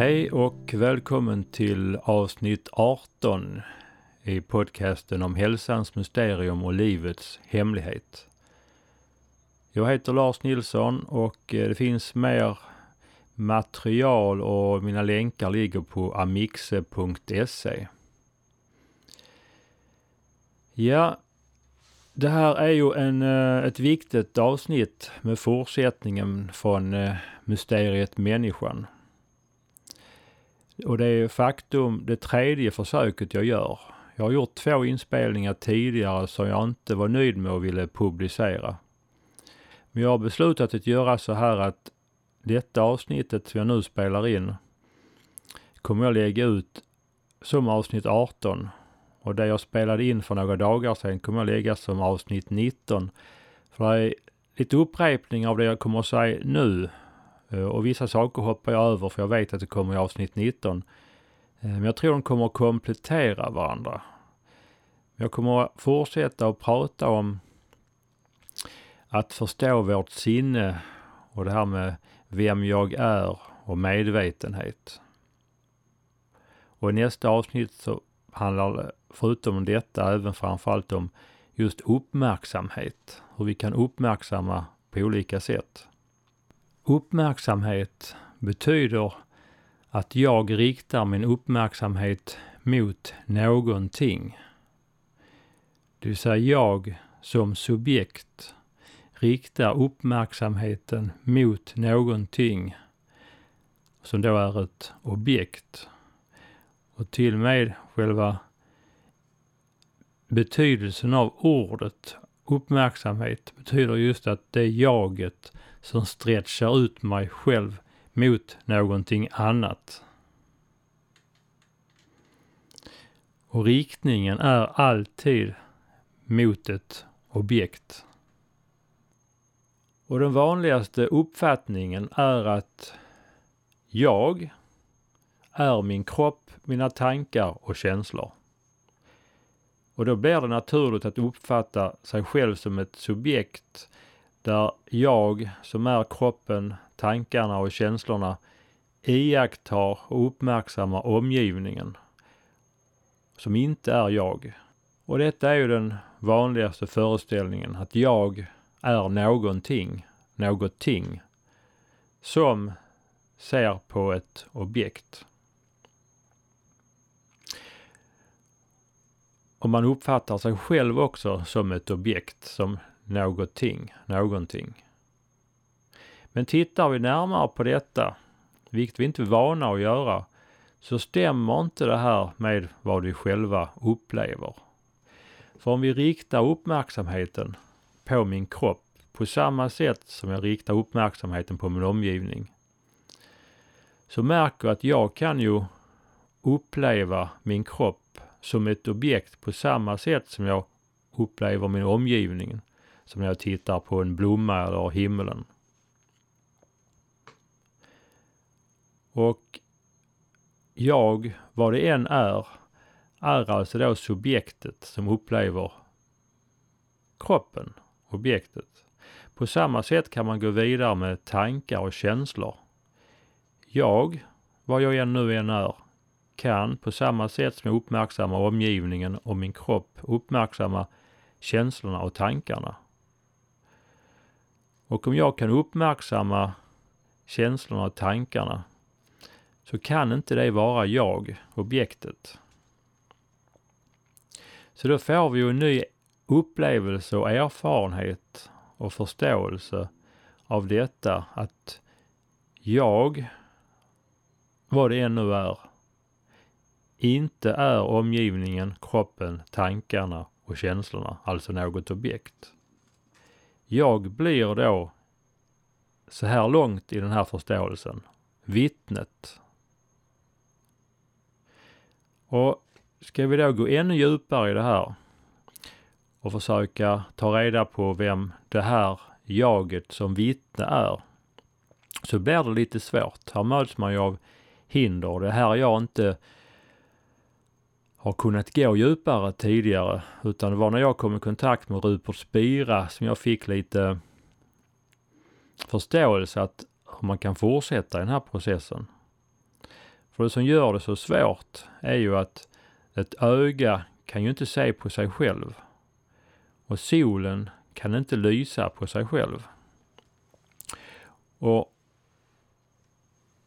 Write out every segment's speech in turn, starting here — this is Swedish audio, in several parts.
Hej och välkommen till avsnitt 18 i podcasten om hälsans mysterium och livets hemlighet. Jag heter Lars Nilsson och eh, det finns mer material och mina länkar ligger på amixe.se. Ja, det här är ju en, eh, ett viktigt avsnitt med fortsättningen från eh, mysteriet människan. Och det är faktum det tredje försöket jag gör. Jag har gjort två inspelningar tidigare som jag inte var nöjd med och ville publicera. Men jag har beslutat att göra så här att detta avsnittet som jag nu spelar in kommer jag lägga ut som avsnitt 18 och det jag spelade in för några dagar sedan kommer jag lägga som avsnitt 19. För det är lite upprepning av det jag kommer att säga nu eh, och vissa saker hoppar jag över för jag vet att det kommer i avsnitt 19. Eh, men jag tror de kommer att komplettera varandra. Jag kommer att fortsätta att prata om att förstå vårt sinne och det här med vem jag är och medvetenhet. Och i nästa avsnitt så handlar det förutom detta även framförallt om just uppmärksamhet. Hur vi kan uppmärksamma på olika sätt. Uppmärksamhet betyder att jag riktar min uppmärksamhet mot någonting. Det vill säga jag som subjekt riktar uppmärksamheten mot någonting som då är ett objekt. Och till och med själva betydelsen av ordet uppmärksamhet betyder just att det är jaget som stretchar ut mig själv mot någonting annat. Och riktningen är alltid mot ett objekt. Och den vanligaste uppfattningen är att jag är min kropp, mina tankar och känslor. Och då blir det naturligt att uppfatta sig själv som ett subjekt där jag som är kroppen, tankarna och känslorna iakttar och uppmärksammar omgivningen som inte är jag. Och detta är ju den vanligaste föreställningen, att jag är någonting, någonting som ser på ett objekt. Och man uppfattar sig själv också som ett objekt, som någonting, någonting. Men tittar vi närmare på detta, vilket vi inte är vana att göra, så stämmer inte det här med vad vi själva upplever. För om vi riktar uppmärksamheten på min kropp på samma sätt som jag riktar uppmärksamheten på min omgivning, så märker jag att jag kan ju uppleva min kropp som ett objekt på samma sätt som jag upplever min omgivning som när jag tittar på en blomma eller himlen. Och jag, vad det än är, är alltså då subjektet som upplever kroppen, objektet. På samma sätt kan man gå vidare med tankar och känslor. Jag, vad jag än nu än är, kan på samma sätt som jag uppmärksammar omgivningen och min kropp uppmärksamma känslorna och tankarna. Och om jag kan uppmärksamma känslorna och tankarna så kan inte det vara jag, objektet. Så då får vi ju en ny upplevelse och erfarenhet och förståelse av detta att jag, vad det än nu är, inte är omgivningen, kroppen, tankarna och känslorna, alltså något objekt. Jag blir då så här långt i den här förståelsen vittnet. Och ska vi då gå ännu djupare i det här och försöka ta reda på vem det här jaget som vittne är så blir det lite svårt. Här möts man ju av hinder. Det här jag inte har kunnat gå djupare tidigare utan det var när jag kom i kontakt med Rupert Spira som jag fick lite förståelse att hur man kan fortsätta i den här processen. För det som gör det så svårt är ju att ett öga kan ju inte se på sig själv. Och solen kan inte lysa på sig själv. Och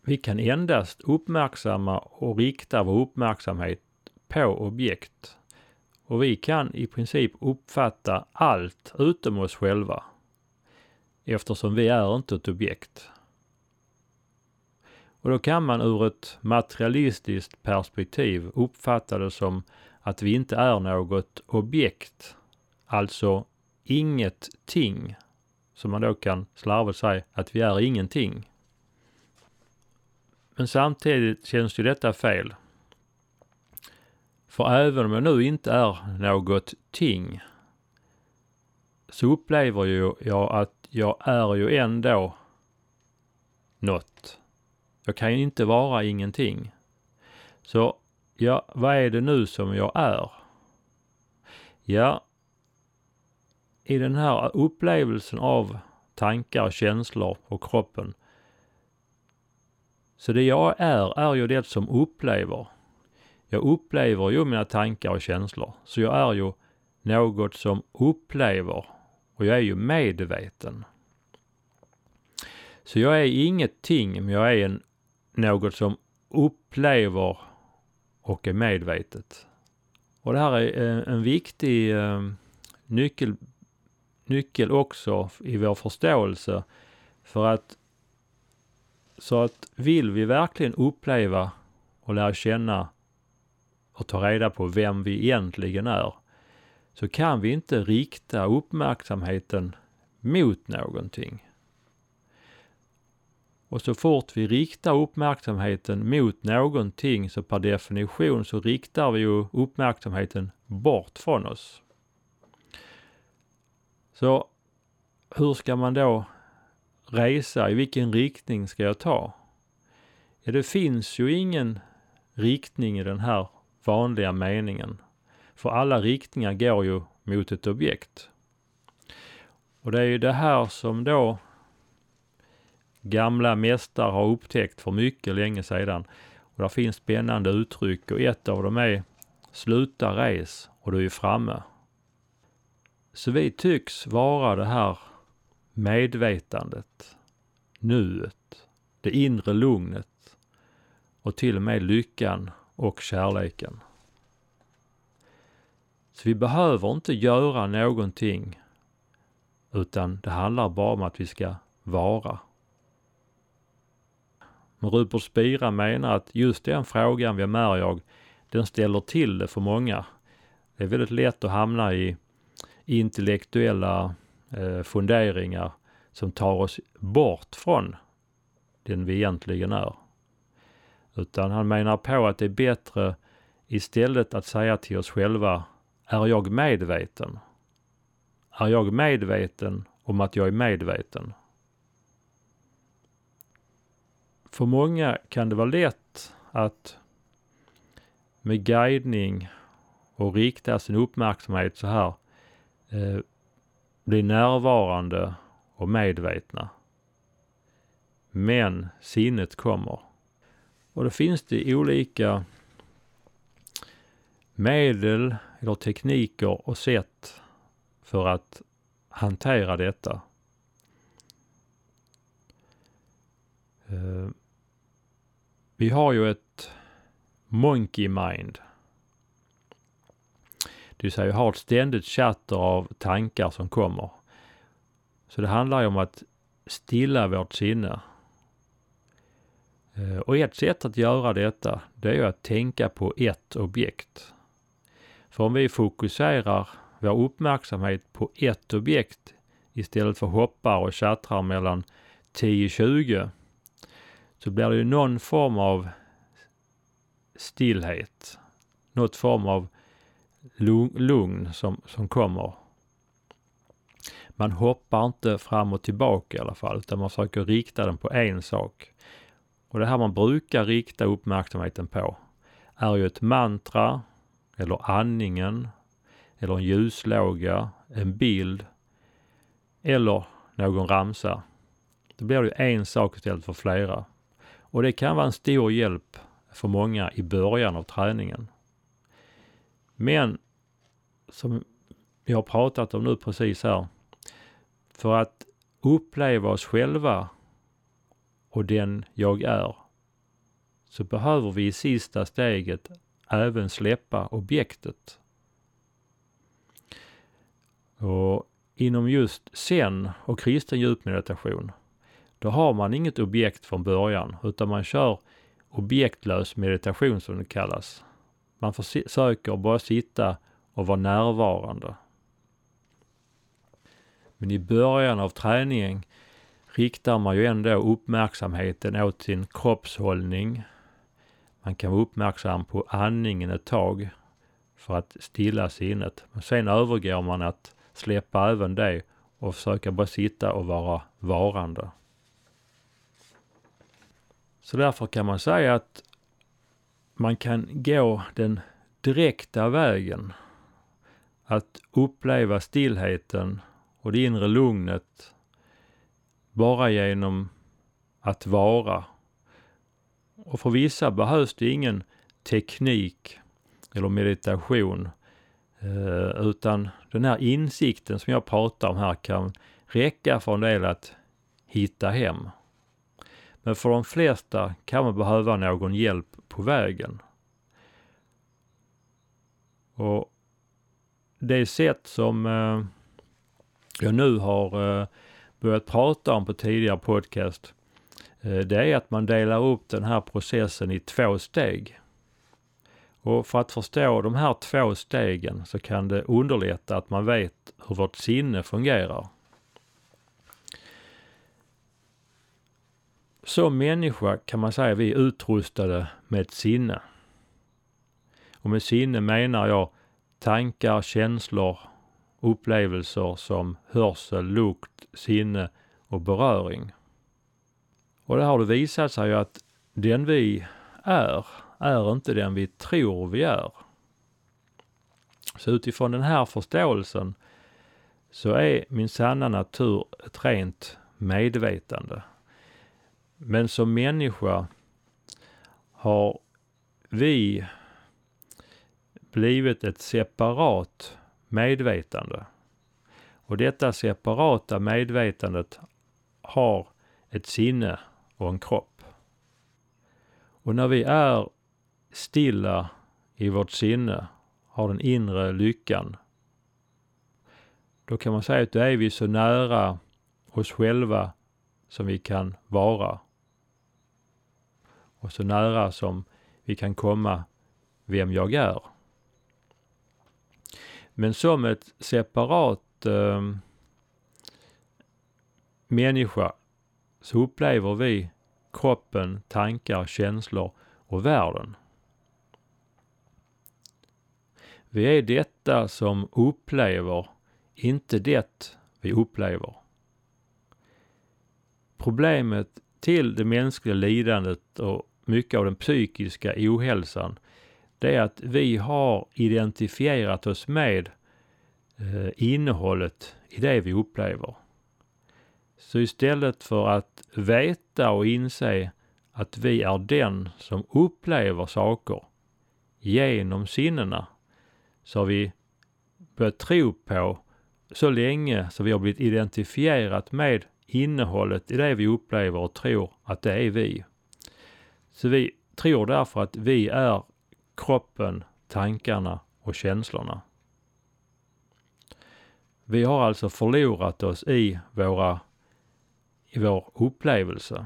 vi kan endast uppmärksamma och rikta vår uppmärksamhet på objekt. Och vi kan i princip uppfatta allt utom oss själva. Eftersom vi är inte ett objekt. Och då kan man ur ett materialistiskt perspektiv uppfatta det som att vi inte är något objekt. Alltså inget ting. Som man då kan slarvigt säga att vi är ingenting. Men samtidigt känns ju detta fel. För även om jag nu inte är något ting så upplever ju jag att jag är ju ändå något. Jag kan ju inte vara ingenting. Så, ja, vad är det nu som jag är? Ja, i den här upplevelsen av tankar, känslor och kroppen. Så det jag är, är ju det som upplever. Jag upplever ju mina tankar och känslor. Så jag är ju något som upplever och jag är ju medveten. Så jag är ingenting, men jag är en, något som upplever och är medvetet. Och det här är en, en viktig eh, nyckel, nyckel också i vår förståelse. För att så att vill vi verkligen uppleva och lära känna och ta reda på vem vi egentligen är, så kan vi inte rikta uppmärksamheten mot någonting. Och så fort vi riktar uppmärksamheten mot någonting så per definition så riktar vi ju uppmärksamheten bort från oss. Så hur ska man då resa? I vilken riktning ska jag ta? Ja, det finns ju ingen riktning i den här vanliga meningen. För alla riktningar går ju mot ett objekt. Och det är ju det här som då gamla mästare har upptäckt för mycket länge sedan. Och där finns spännande uttryck och ett av dem är Sluta res och du är framme. Så vi tycks vara det här medvetandet, nuet, det inre lugnet och till och med lyckan och kärleken. Så vi behöver inte göra någonting utan det handlar bara om att vi ska vara. Men Rupert Spira menar att just den frågan, vem är jag, den ställer till det för många. Det är väldigt lätt att hamna i intellektuella eh, funderingar som tar oss bort från den vi egentligen är. Utan han menar på att det är bättre istället att säga till oss själva, är jag medveten? Är jag medveten om att jag är medveten? För många kan det vara lätt att med guidning och rikta sin uppmärksamhet så här eh, bli närvarande och medvetna. Men sinnet kommer. Och då finns det olika medel eller tekniker och sätt för att hantera detta. Eh, vi har ju ett monkey mind. Det vill säga jag har ett ständigt chatter av tankar som kommer. Så det handlar ju om att stilla vårt sinne. Eh, och ett sätt att göra detta, det är ju att tänka på ett objekt. För om vi fokuserar vår uppmärksamhet på ett objekt istället för hoppar och tjattrar mellan 10-20 så blir det ju någon form av stillhet. Något form av lugn som, som kommer. Man hoppar inte fram och tillbaka i alla fall, utan man försöker rikta den på en sak. och det här man brukar rikta uppmärksamheten på är ju ett mantra eller andningen eller en ljuslåga, en bild eller någon ramsa. Då blir det en sak istället för flera. Och det kan vara en stor hjälp för många i början av träningen. Men som vi har pratat om nu precis här, för att uppleva oss själva och den jag är, så behöver vi i sista steget även släppa objektet. Och inom just Zen och kristen djupmeditation, då har man inget objekt från början, utan man kör objektlös meditation som det kallas. Man försöker bara sitta och vara närvarande. Men i början av träningen riktar man ju ändå uppmärksamheten åt sin kroppshållning. Man kan vara uppmärksam på andningen ett tag för att stilla sinnet. Men sen övergår man att släppa även det och försöka bara sitta och vara varande. Så därför kan man säga att man kan gå den direkta vägen att uppleva stillheten och det inre lugnet bara genom att vara. Och för vissa behövs det ingen teknik eller meditation eh, utan den här insikten som jag pratar om här kan räcka för en del att hitta hem. Men för de flesta kan man behöva någon hjälp på vägen. Och det sätt som eh, jag nu har eh, börjat prata om på tidigare podcast, eh, det är att man delar upp den här processen i två steg. Och för att förstå de här två stegen så kan det underlätta att man vet hur vårt sinne fungerar. Som människa kan man säga att vi är utrustade med ett sinne. Och med sinne menar jag tankar, känslor, upplevelser som hörsel, lukt, sinne och beröring. Och det har det visat sig att den vi är, är inte den vi tror vi är. Så utifrån den här förståelsen så är min sanna natur ett rent medvetande. Men som människa har vi blivit ett separat medvetande. Och detta separata medvetandet har ett sinne och en kropp. Och när vi är stilla i vårt sinne, har den inre lyckan, då kan man säga att då är vi så nära oss själva som vi kan vara. Och så nära som vi kan komma vem jag är. Men som ett separat eh, människa så upplever vi kroppen, tankar, känslor och världen. Vi är detta som upplever, inte det vi upplever. Problemet till det mänskliga lidandet och mycket av den psykiska ohälsan det är att vi har identifierat oss med eh, innehållet i det vi upplever. Så istället för att veta och inse att vi är den som upplever saker genom sinnena så har vi börjat tro på så länge så vi har blivit identifierat med innehållet i det vi upplever och tror att det är vi. Så vi tror därför att vi är kroppen, tankarna och känslorna. Vi har alltså förlorat oss i våra, i vår upplevelse.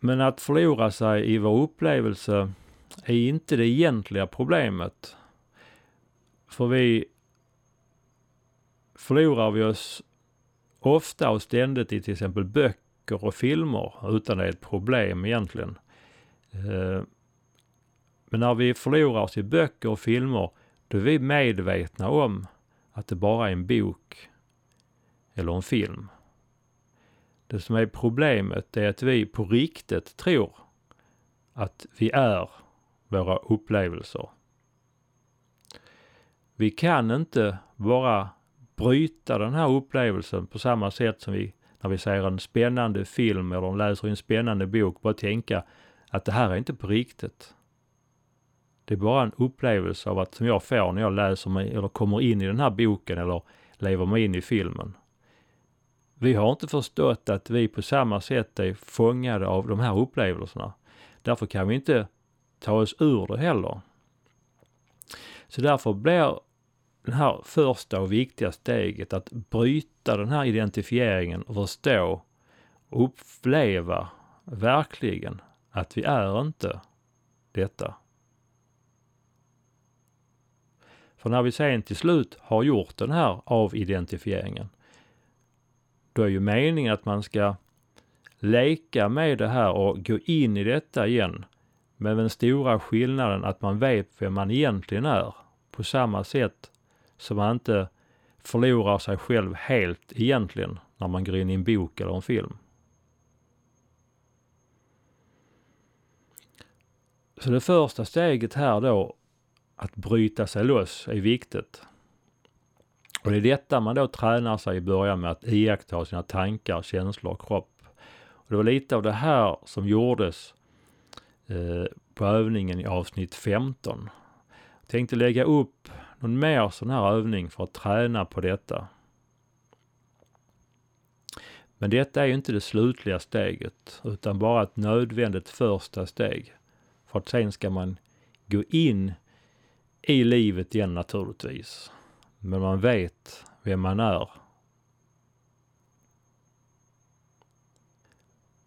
Men att förlora sig i vår upplevelse är inte det egentliga problemet. För vi förlorar vi oss ofta och ständigt i till exempel böcker och filmer utan det är ett problem egentligen. Eh, men när vi förlorar oss i böcker och filmer, då är vi medvetna om att det bara är en bok eller en film. Det som är problemet är att vi på riktigt tror att vi är våra upplevelser. Vi kan inte bara bryta den här upplevelsen på samma sätt som vi när vi ser en spännande film eller läser en spännande bok, bara tänka att det här är inte på riktigt. Det är bara en upplevelse av att, som jag får när jag läser mig eller kommer in i den här boken eller lever mig in i filmen. Vi har inte förstått att vi på samma sätt är fångade av de här upplevelserna. Därför kan vi inte ta oss ur det heller. Så därför blir det här första och viktiga steget att bryta den här identifieringen och förstå och uppleva verkligen att vi är inte detta. För när vi sen till slut har gjort den här avidentifieringen, då är ju meningen att man ska leka med det här och gå in i detta igen. Med den stora skillnaden att man vet vem man egentligen är. På samma sätt så man inte förlorar sig själv helt egentligen när man går in i en bok eller en film. Så det första steget här då, att bryta sig loss, är viktigt. Och det är detta man då tränar sig i början med, att iaktta sina tankar, känslor och kropp. Och det var lite av det här som gjordes eh, på övningen i avsnitt 15. Jag tänkte lägga upp någon mer sån här övning för att träna på detta. Men detta är ju inte det slutliga steget, utan bara ett nödvändigt första steg. För att sen ska man gå in i livet igen naturligtvis. Men man vet vem man är.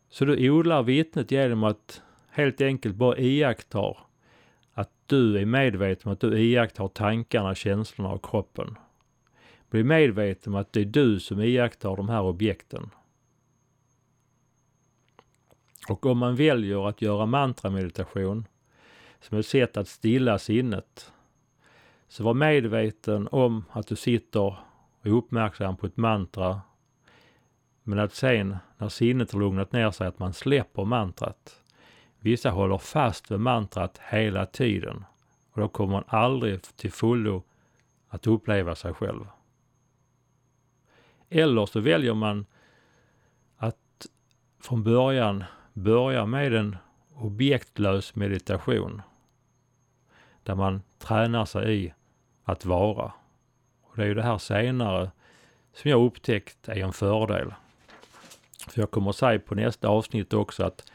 Så du odlar vittnet genom att helt enkelt bara iaktta du är medveten om att du iakttar tankarna, känslorna och kroppen. Bli medveten om att det är du som iakttar de här objekten. Och om man väljer att göra mantrameditation som ett sätt att stilla sinnet, så var medveten om att du sitter och är uppmärksam på ett mantra. Men att sen, när sinnet har lugnat ner sig, att man släpper mantrat. Vissa håller fast vid mantrat hela tiden och då kommer man aldrig till fullo att uppleva sig själv. Eller så väljer man att från början börja med en objektlös meditation där man tränar sig i att vara. Och Det är ju det här senare som jag upptäckt är en fördel. För jag kommer att säga på nästa avsnitt också att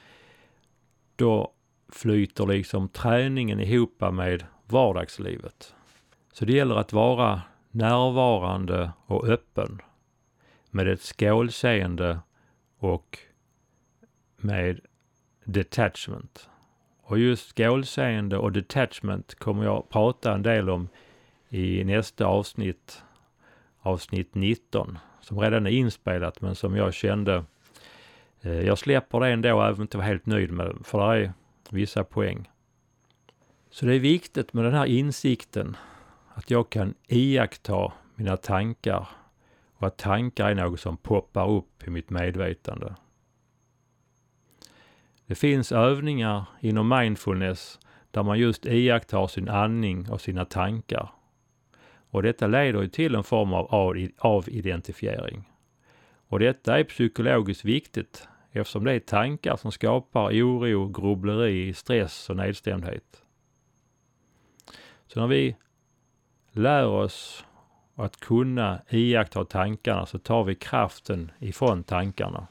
då flyter liksom träningen ihop med vardagslivet. Så det gäller att vara närvarande och öppen med ett skålseende och med detachment. Och just skålseende och detachment kommer jag prata en del om i nästa avsnitt, avsnitt 19, som redan är inspelat men som jag kände Eh, jag släpper det ändå även om jag inte var helt nöjd med det, för det är vissa poäng. Så det är viktigt med den här insikten att jag kan iaktta mina tankar och att tankar är något som poppar upp i mitt medvetande. Det finns övningar inom mindfulness där man just iakttar sin andning och sina tankar. Och detta leder ju till en form av avidentifiering. Och detta är psykologiskt viktigt eftersom det är tankar som skapar oro, grubbleri, stress och nedstämdhet. Så när vi lär oss att kunna iaktta tankarna så tar vi kraften ifrån tankarna.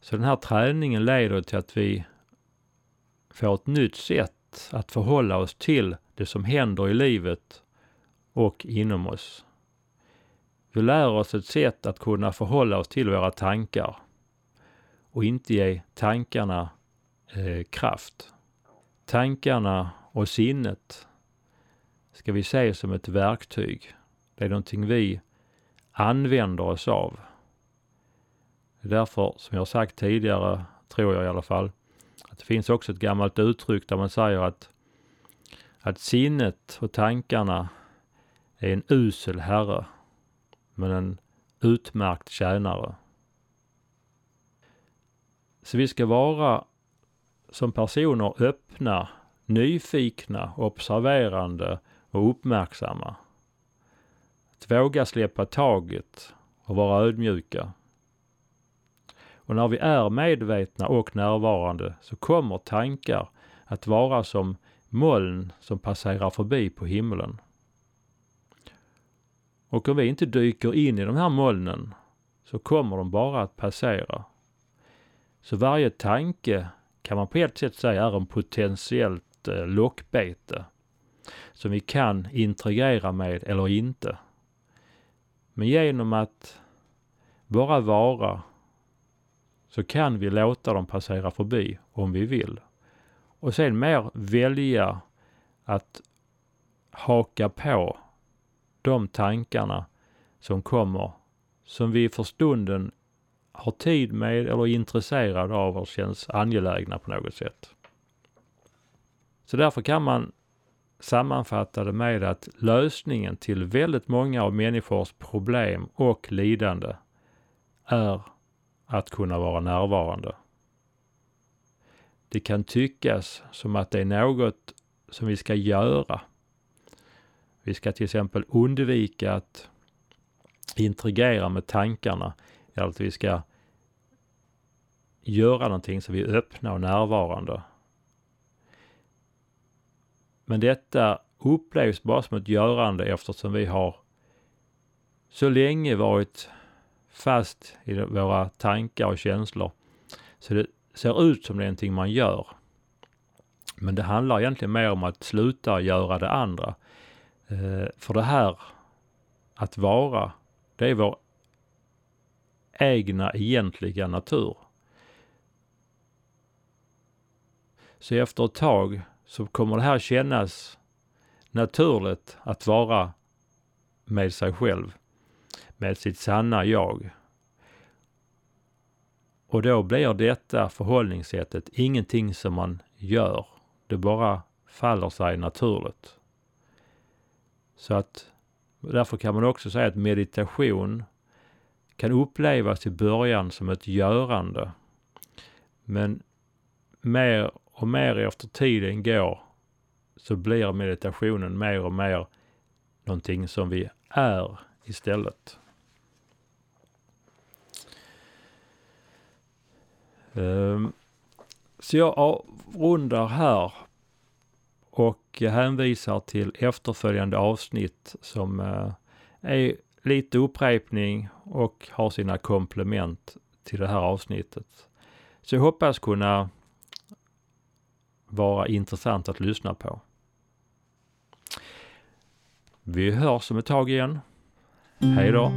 Så den här träningen leder till att vi får ett nytt sätt att förhålla oss till det som händer i livet och inom oss. Vi lär oss ett sätt att kunna förhålla oss till våra tankar och inte ge tankarna eh, kraft. Tankarna och sinnet ska vi se som ett verktyg. Det är någonting vi använder oss av. Det är därför, som jag sagt tidigare, tror jag i alla fall, att det finns också ett gammalt uttryck där man säger att, att sinnet och tankarna är en usel herre, men en utmärkt tjänare. Så vi ska vara som personer öppna, nyfikna, observerande och uppmärksamma. Att våga släppa taget och vara ödmjuka. Och när vi är medvetna och närvarande så kommer tankar att vara som moln som passerar förbi på himlen. Och om vi inte dyker in i de här molnen så kommer de bara att passera. Så varje tanke kan man på ett sätt säga är en potentiellt eh, lockbete som vi kan integrera med eller inte. Men genom att bara vara så kan vi låta dem passera förbi om vi vill. Och sen mer välja att haka på de tankarna som kommer som vi för stunden har tid med eller är intresserade av och känns angelägna på något sätt. Så därför kan man sammanfatta det med att lösningen till väldigt många av människors problem och lidande är att kunna vara närvarande. Det kan tyckas som att det är något som vi ska göra. Vi ska till exempel undvika att interagera med tankarna eller att vi ska göra någonting så vi är öppna och närvarande. Men detta upplevs bara som ett görande eftersom vi har så länge varit fast i våra tankar och känslor. Så det ser ut som det är någonting man gör. Men det handlar egentligen mer om att sluta göra det andra. Eh, för det här att vara, det är vår egna egentliga natur. Så efter ett tag så kommer det här kännas naturligt att vara med sig själv, med sitt sanna jag. Och då blir detta förhållningssättet ingenting som man gör. Det bara faller sig naturligt. Så att därför kan man också säga att meditation kan upplevas i början som ett görande. Men mer och mer efter tiden går så blir meditationen mer och mer någonting som vi är istället. Ehm, så jag avrundar här och hänvisar till efterföljande avsnitt som eh, är lite upprepning och har sina komplement till det här avsnittet. Så jag hoppas kunna vara intressant att lyssna på. Vi hörs om ett tag igen. Hej då!